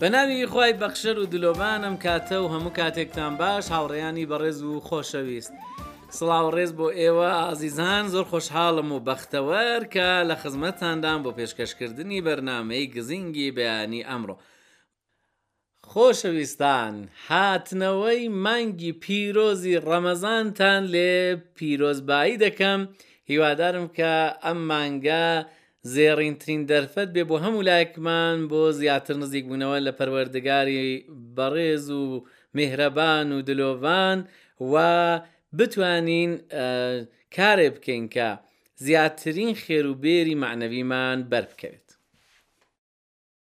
بەناوی خوای بەخشەر و دلۆڤان ئەم کاتە و هەموو کاتێکتان باش هاوڕێیانی بەڕێز و خۆشەویست سڵاو و ڕێز بۆ ئێوە ئازیزان زۆر خۆشحاڵم و بەختەوەر کە لە خزمەتتاندام بۆ پێشکەشکردنی بەرنمەی گزینگی بەیانی ئەمڕۆ. خۆشەویستان هاتنەوەی مانگی پیرۆزی ڕەمەزانتان لێ پیرۆزبایی دەکەم هیوادارم کە ئەم مانگە زێڕینترین دەرفەت بێ بۆ هەموو لایەکمان بۆ زیاتر نزیک بوونەوە لە پەروەردگاری بەڕێز و میهرەبان و دلۆڤان و بتوانین کارێ بکەین کە زیاترین خێرو بێری مەعنەویمان بەربکەوێت.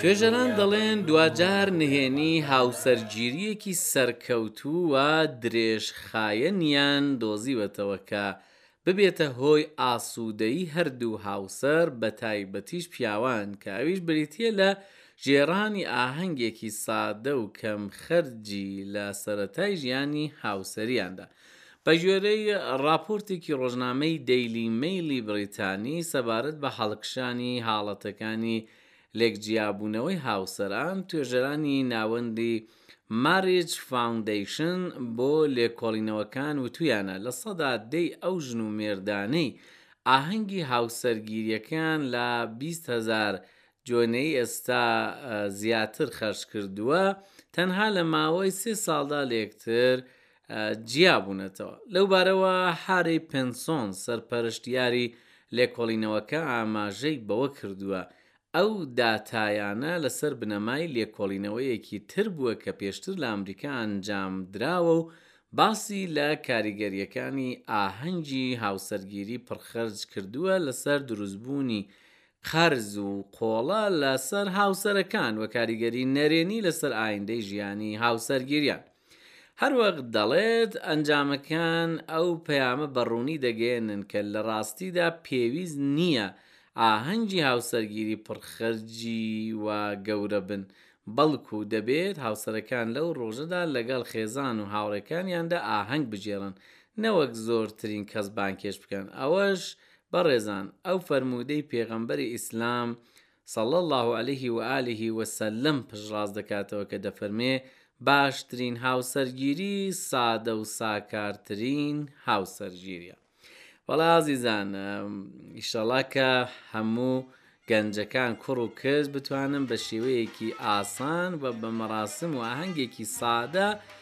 توێژەران دەڵێن دواجار نهێنی هاوسەرگیرییەکی سەرکەوتوو و درێژخایەنیان دۆزیوەتەوە کە ببێتە هۆی ئاسوودەیی هەردوو هاوسەر بەتایبەتیش پیاوان کە ئەویش بریتییە لە گێڕانی ئاهەنگێکی سادە و کەمخەرجی لە سەرەتای ژیانی هاوسەریاندا بەگوێرەی ڕاپۆرتێکی ڕۆژنامەی دەیلی مەیلی بریتانی سەبارەت بە هەڵکشانی هاڵەتەکانی لێکجیابوونەوەی هاوسەران، توێژەرانی ناوەندی Marriage Foundation بۆ لێکۆڵینەوەکان وتوویانە لە سەدا دەی ئەو ژن و مێردانەی ئاهەنگی هاوسەرگیریەکەیان لە بیست هەزار جۆنێی ئێستا زیاتر خەرج کردووە تەنها لە ماوەی سێ ساڵدا لە یەکتر جیا بوونەتەوە. لەو بارەوە هارێی پێنسۆن، سەرپەرشتیاری لێکۆڵینەوەکە ئاماژەی بەوە کردووە، ئەو داتایانە لەسەر بنەمای لێکۆڵینەوەیەکی تر بووە کە پێشتر لە ئەمریکا ئەنجام دراوە و باسی لە کاریگەرییەکانی ئاهەنگی هاوسەرگیری پڕخەرج کردووە لەسەر دروستبوونی قەرز و قۆڵە لەسەر هاوسەرەکان و کاریگەری نەرێنی لەسەر ئایندەی ژیانی هاوسەرگیریان. هەروەک دەڵێت، ئەنجامەکان ئەو پەیامە بە ڕوونی دەگەیەنن کە لە ڕاستیدا پێویست نییە ئاهەنگی هاوسەرگیری پڕخەرجی وا گەورە بن، بەڵکو دەبێت هاوسەرەکان لەو ڕۆژەدا لەگەڵ خێزان و هاوڕێکانیاندا ئاهەنگ بگێڕن، نەوەک زۆرترین کەس بانگهێشت بکەن، ئەوەش بەڕێزان ئەو فەرموودەی پێغەمبەری ئیسلام، صلی اللە علیه و آله و سلم پشتڕاست دەکاتەوە کە دەفەرموێ، باشترین هاوسەرگیری سادە و ساکارترین هاوسەرگیریە. وەڵا ئازیزان ئیشەڵا کە هەموو گەنجەکان کوڕ و کچ بتوانن بە شێوەیەکی ئاسان و بە مەراسم و ئاهەنگێکی سادە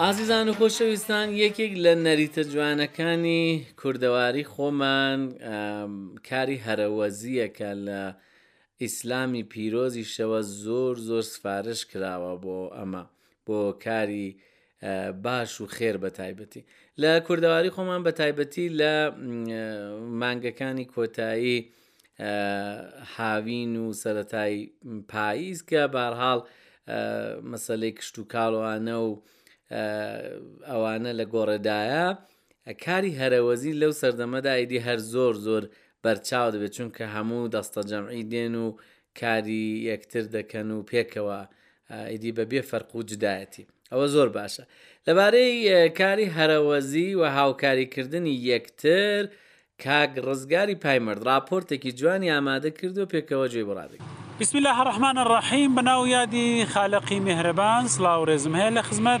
ئازیزان و خۆشەویستان یەکێک لە نەریتە جوانەکانی کوردەواری خۆمان کاری هەرەوەزیەکە لە ئیسلامی پیرۆزیشەوە زۆر زۆر سفارش کراوە بۆ ئەمە بۆ کاری باش و خێر بە تایبەتی لە کوردەواری خۆمان بە تایبەتی لە مانگەکانی کۆتایی هاوین و سەتای پاییز کە بارهاڵ مەسلەی کشت و کاڵوانە و ئەوانە لە گۆڕێدایە کاری هەرەوەزی لەو سەردەمەدا ئیدی هەر زۆر زۆر بەرچاو دەبێت چونکە هەموو دەستە جەمعی دێن و کاری یەکتر دەکەن و پێکەوە ئیدی بە بێ فەرق و جدایەتی ئەوە زۆر باشە لەبارەی کاری هەرەوەزی و هاوکاری کردنی یەکتر کاک ڕزگاری پایمەرد ڕاپۆرتێکی جوانی ئامادە کرد و پێکەوە جێی بڕادێک. بسم اللە الرحمن الرحیم بەناو و یادی خالەقی مێهرەبان سڵاو و ڕێزم هەیە لە خزمەت.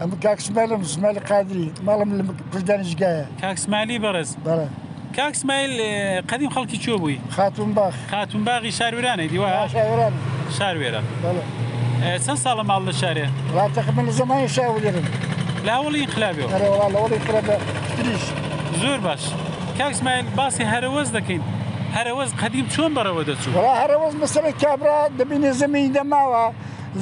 ئەم کاک سمایلم سمایل قادری ماڵم لە پشدانیشگایە کاک سمایلی بەڕێز بەڵێ کاک سمایل قەدیم خەڵکی چۆ بووی خاتون باخ خاتون باغی شارورانێک دیوە شاوران شار وێرە بەڵێ چەند ساڵە ماڵ لە شارێ وا تقریبا لە زمانی شاورێرم لە هەوڵی انقلابێ ئەرێ وەڵا لە وەڵی کرا بە تریش زۆر باش کاک سمایل باسی هەرەوەز دەکەین هەرەوەز قەدیم چۆن بەڕەوە دەچوو وەڵا هەرەوەز مەسەلەی کابرا دەبینێ زەمینی دەماوە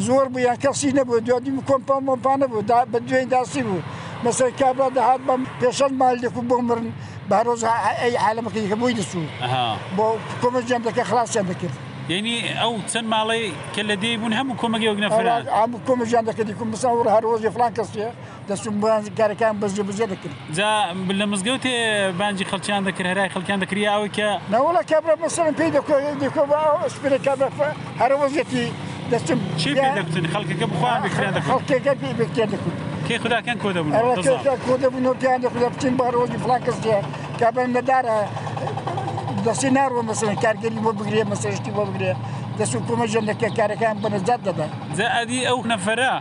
زۆر بوو یان کەسی نەبوو دوا دوو کۆمپا و مۆمپا نەبوو دا بە دوێی داسی بوو مەسەی کابرا دەهات بەم پێشەن مال دەکو بۆ مرن بە هەرۆز ئەی عالەمەکەی کە بۆی دەچوو ئەها بۆ کۆمەجیان دەکە خلاصیان دەکرد یعنی ئەو چەند ماڵەی کە لە دێی بوون هەموو کۆمەگی وەک نەفرە ئەوان ئەم کۆمەجیان دەکردی کوم بسا وڕ هەرۆزی فلان کەسیە دەست و بازی کارەکان بەزێ بزێ دەکرد جا لە مزگەوتێ بانجی خەڵکیان دەکرد هەرای خەڵکیان دەکری ئەوەی کە نەوەڵە کابرا بەسەرم پێی دەکۆ دەکۆ بە سپرە کابرا هەرە وەزێتی دەستم چی پێ دەکوتن خەڵکەکە بخوان بکرێن دەکرد خەڵکەکە پێی بکتێ دەکرد کێ خوداکان کۆ دەبوون ئەوە قەزا. کێشا کۆ دەبوون و پیان دەکرد بچین بە ڕۆژی فڵان کەس دێ کابرا نەدارە دەستی ناڕوە مەسەن کارگەری بۆ بگرێ مەسەشتی بۆ بگرێ دەست و کۆمە ژەندەکە کارەکان بەنەجات دەدەن جا ئەدی ئەو نەفەرە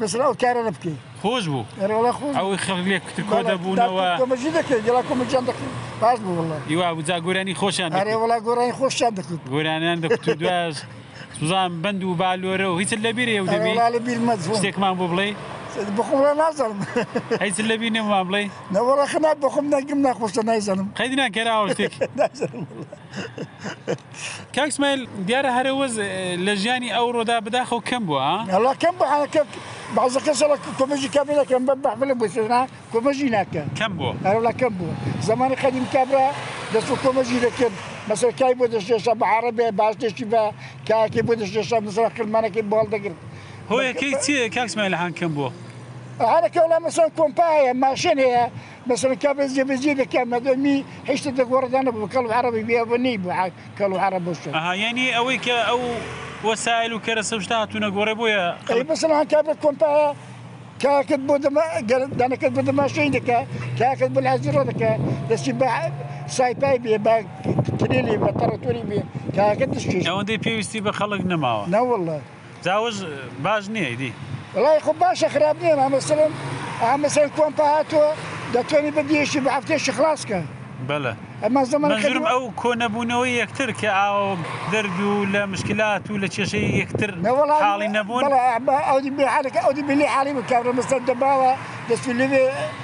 بەسەر ئەو کارە لە بکەی خۆش بوو ئەو خەڵ لێ کتر کۆ دەبوونەوە کۆمەژی دەکەیت یڵا کۆمەجان دەکەیت باش بوو وڵە یوا بجا گۆرانی خۆشیان ئەرێ وڵا گۆرانی خۆشیان دەکوت گۆرانیان دەکوت دواش سوزان بند و بالۆرە و هیچ لە بیرێ و دەبی لە بیر مەجوو شتێکمان بۆ بڵێ بخۆڵە نازانم هیچ لە بیر نێمان بڵێ نەوەڵە خنات بخۆم نەگم ناخۆشە نایزانم قەیدنا کەراوە شتێک کاک سمایل دیارە هەرە وەز لە ژیانی ئەو ڕۆدا بەداخەوە کەم بووە ها؟ ئەڵا کەم بوو حەرەکە بەعزە کەس ئەڵا کۆمەژی کابرا ناکەن بە بەحبلە بۆ سێنا کۆمەژی ناکەن کەم بووە ئەرە وڵا کەم بووە زەمانی قەدیم کابرا دەچوو کۆمەژی دەکرد مەسەڵەن کای بۆ دەشێشا بە عەڕەبێ باشتێشی بە کایەکەی بۆ دەشێشا مەسەڵەن قرمانەکەی بۆ هەڵدەگرت هۆیەکەی چییە کاک سمایل هان کەم بووە؟ هەرەکە وڵا مەسەڵەن کۆمپا هەیە ماشێن هەیە مەسەلەن کابرا جێبەجێی دەکا مەدەمی هێشتا دەگۆڕێدا نەبوو کەڵ و عەڕەبی بێ ئەوە نەی بوو کەڵ و عەڕەب بۆ شۆ. ئەها یەنی ئەوەی کە ئەو وەسایل و کەرەسە و شتە هاتوونە گۆڕێ بۆیە ئەی خەڵک. مەسەلەن هەن کابرا کۆمپایە کاکەت بۆ دەما گەر دانەکەت بۆ دەماشەیی دەکا کاکەت بۆ لەحەجی ڕۆ دەکا دەچی با سایپای بێ با کلیلی بە تەڕەتۆری بێ کاکەت دەست چێژی. ئەوەندەی پێویستی بە خەڵک نەماوە. نەوەڵڵا. جا ئەوەش باش نیە ئیدی. وەڵایی خۆ باشە خراپ نیە ئەمە مەسەلەن ئەها مەسەلەن کۆمپا هاتووە دەتوانی بەدیەشی بە هەفتەیەشی خڵاس کە بەلە ئەما زەمەنە کە منزورم ئەو کۆنەبوونەوەی یەکتر کە ئاو دەرد و لە مشکلات و لە کێشەی یەکتر نە وەڵا حاڵی نەبوون. بەڵا ئەمە ئەودی بێ حالەکە ئەودی بێ لێ حالی بوو کابرا مەسەلەن دەماوە دەچوو لەوێ.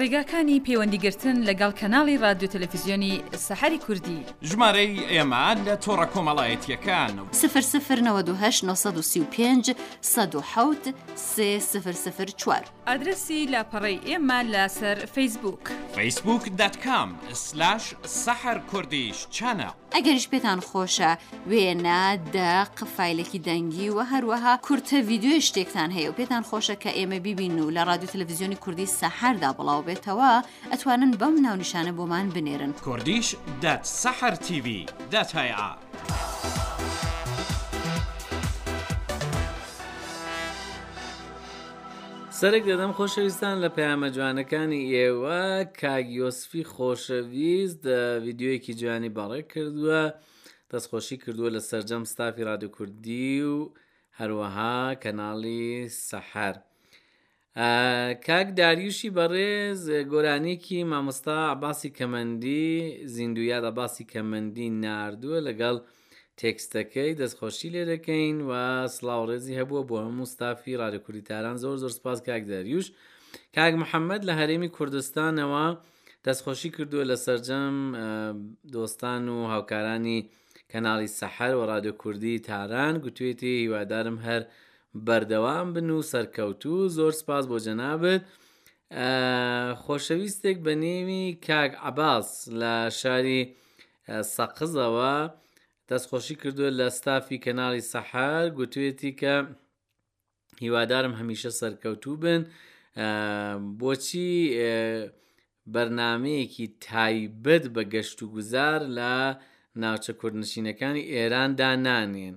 ڕێگاکانی پەیوەندیگرتن لەگەڵ کەناڵی ڕادیۆ تەلەفیزیۆنی سەحەری کوردی. ژمارەی ئێمە لە تۆڕە کۆمەڵایەتییەکان. سفر سفر نەوەد و هەشت نۆ سەد و سی و پێنج سەد و حەوت سێ سفر سفر چوار. ئادرەسی لاپەڕەی ئێمە لەسەر فەیسبووک. فەیسبووک دات کام سلاش سەحەر کوردیش چەناڵ. ئەگەریش پێتان خۆشە وێنە، دەق، فایلێکی دەنگی و هەروەها کورتە ڤیددیوی شتێکتان هەیە و پێتان خۆشە کە ئێمە بیبین و لە ڕادیو تەلەڤزیۆنی کوردی سەحەردا بڵاو بێتەوە ئەتوانن بەم ناونیشانە بۆمان بنێرن. Kurdish dot sahar TV dot ae. سەرێک دەدەم خۆشەویستان لە پەیامە جوانەکانی ئێوە کاک یۆسفی خۆشەویست ڤیددیوەیەکی جوانی بەڕێ کردووە دەستخۆشی کردووە لە سرجەم ستافی رادو کوردی و هەروەها کەناڵی سەحەر کاک داریوشی بەڕێز گۆرانیکی مامۆستا باسی کەمەندی زیندویادا باسی کەمەندی نردووە لەگەڵ تێکستەکەی دەست خۆشی لێ دەکەین و سڵاو ڕێزی هەبووە بۆ هەموو ستافی ڕادە کوردی تاران زۆر زۆر سپاس کاک دەریوش کاک محەممەد لە هەرێمی کوردستانەوە دەستخۆشی کردووە لە سرجەم دۆستان و هاوکارانی کەناڵی سەحر و ڕادیو کوردی تاران گوتوێتی هیوادارم هەر بەردەوام بن و سەرکەوتو زۆر سپاس بۆ جەنابێت خۆشەویستێک بە نێوی کاک عباس لە شاری سەقزەوە دەستخۆشی کردووە لە ستافی کەناڵی سەحار گوتوێتی کە هیوادارم هەمیشە سەرکەوتوو بن بۆچی بەرنمەیەکی تایبەت بە گەشت و گوزار لە ناوچە کوردنشینەکانی ئێراندا نانێن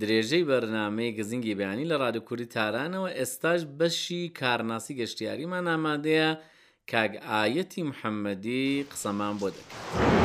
درێژەی بەرنامەی گزنگی بەیانی لە ڕادیو کوردی تارانەوە ئێستاش بەشی کارناسی گەشتیاریمان ئامادەیە کاک ئایەتی محەممەدی قسەمان بۆ دەکات.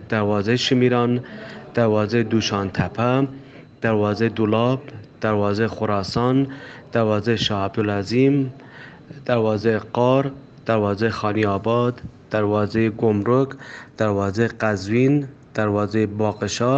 دەروازەی شمیران، دەروازەی دووشان تەپە، دەروازەی دوڵاب، دەروازەی خوراسان، دەروازەی شا عەبدولعەزیم، دەروازەی قار، دەروازەی خانی ئاباد، دەروازەی گومرگ، دەروازەی قەزوین، دەروازەی باقشا،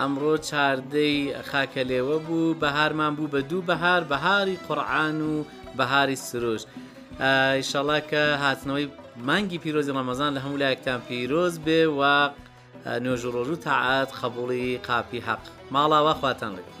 ئەمڕۆ چاردە ی خاکەلێوە بوو بەهارمان بوو بە دوو بەهار بەهاری قوڕعان و بەهاری سروشت ئیشەڵا کە هاتنەوەی مانگی پیرۆزی ڕەمەزان لە هەموو لایەکتان پیرۆز بێ و نوێژ و ڕۆژوو تاعات قبوڵی قاپی حەق ماڵاوا خواتان لەگەڵ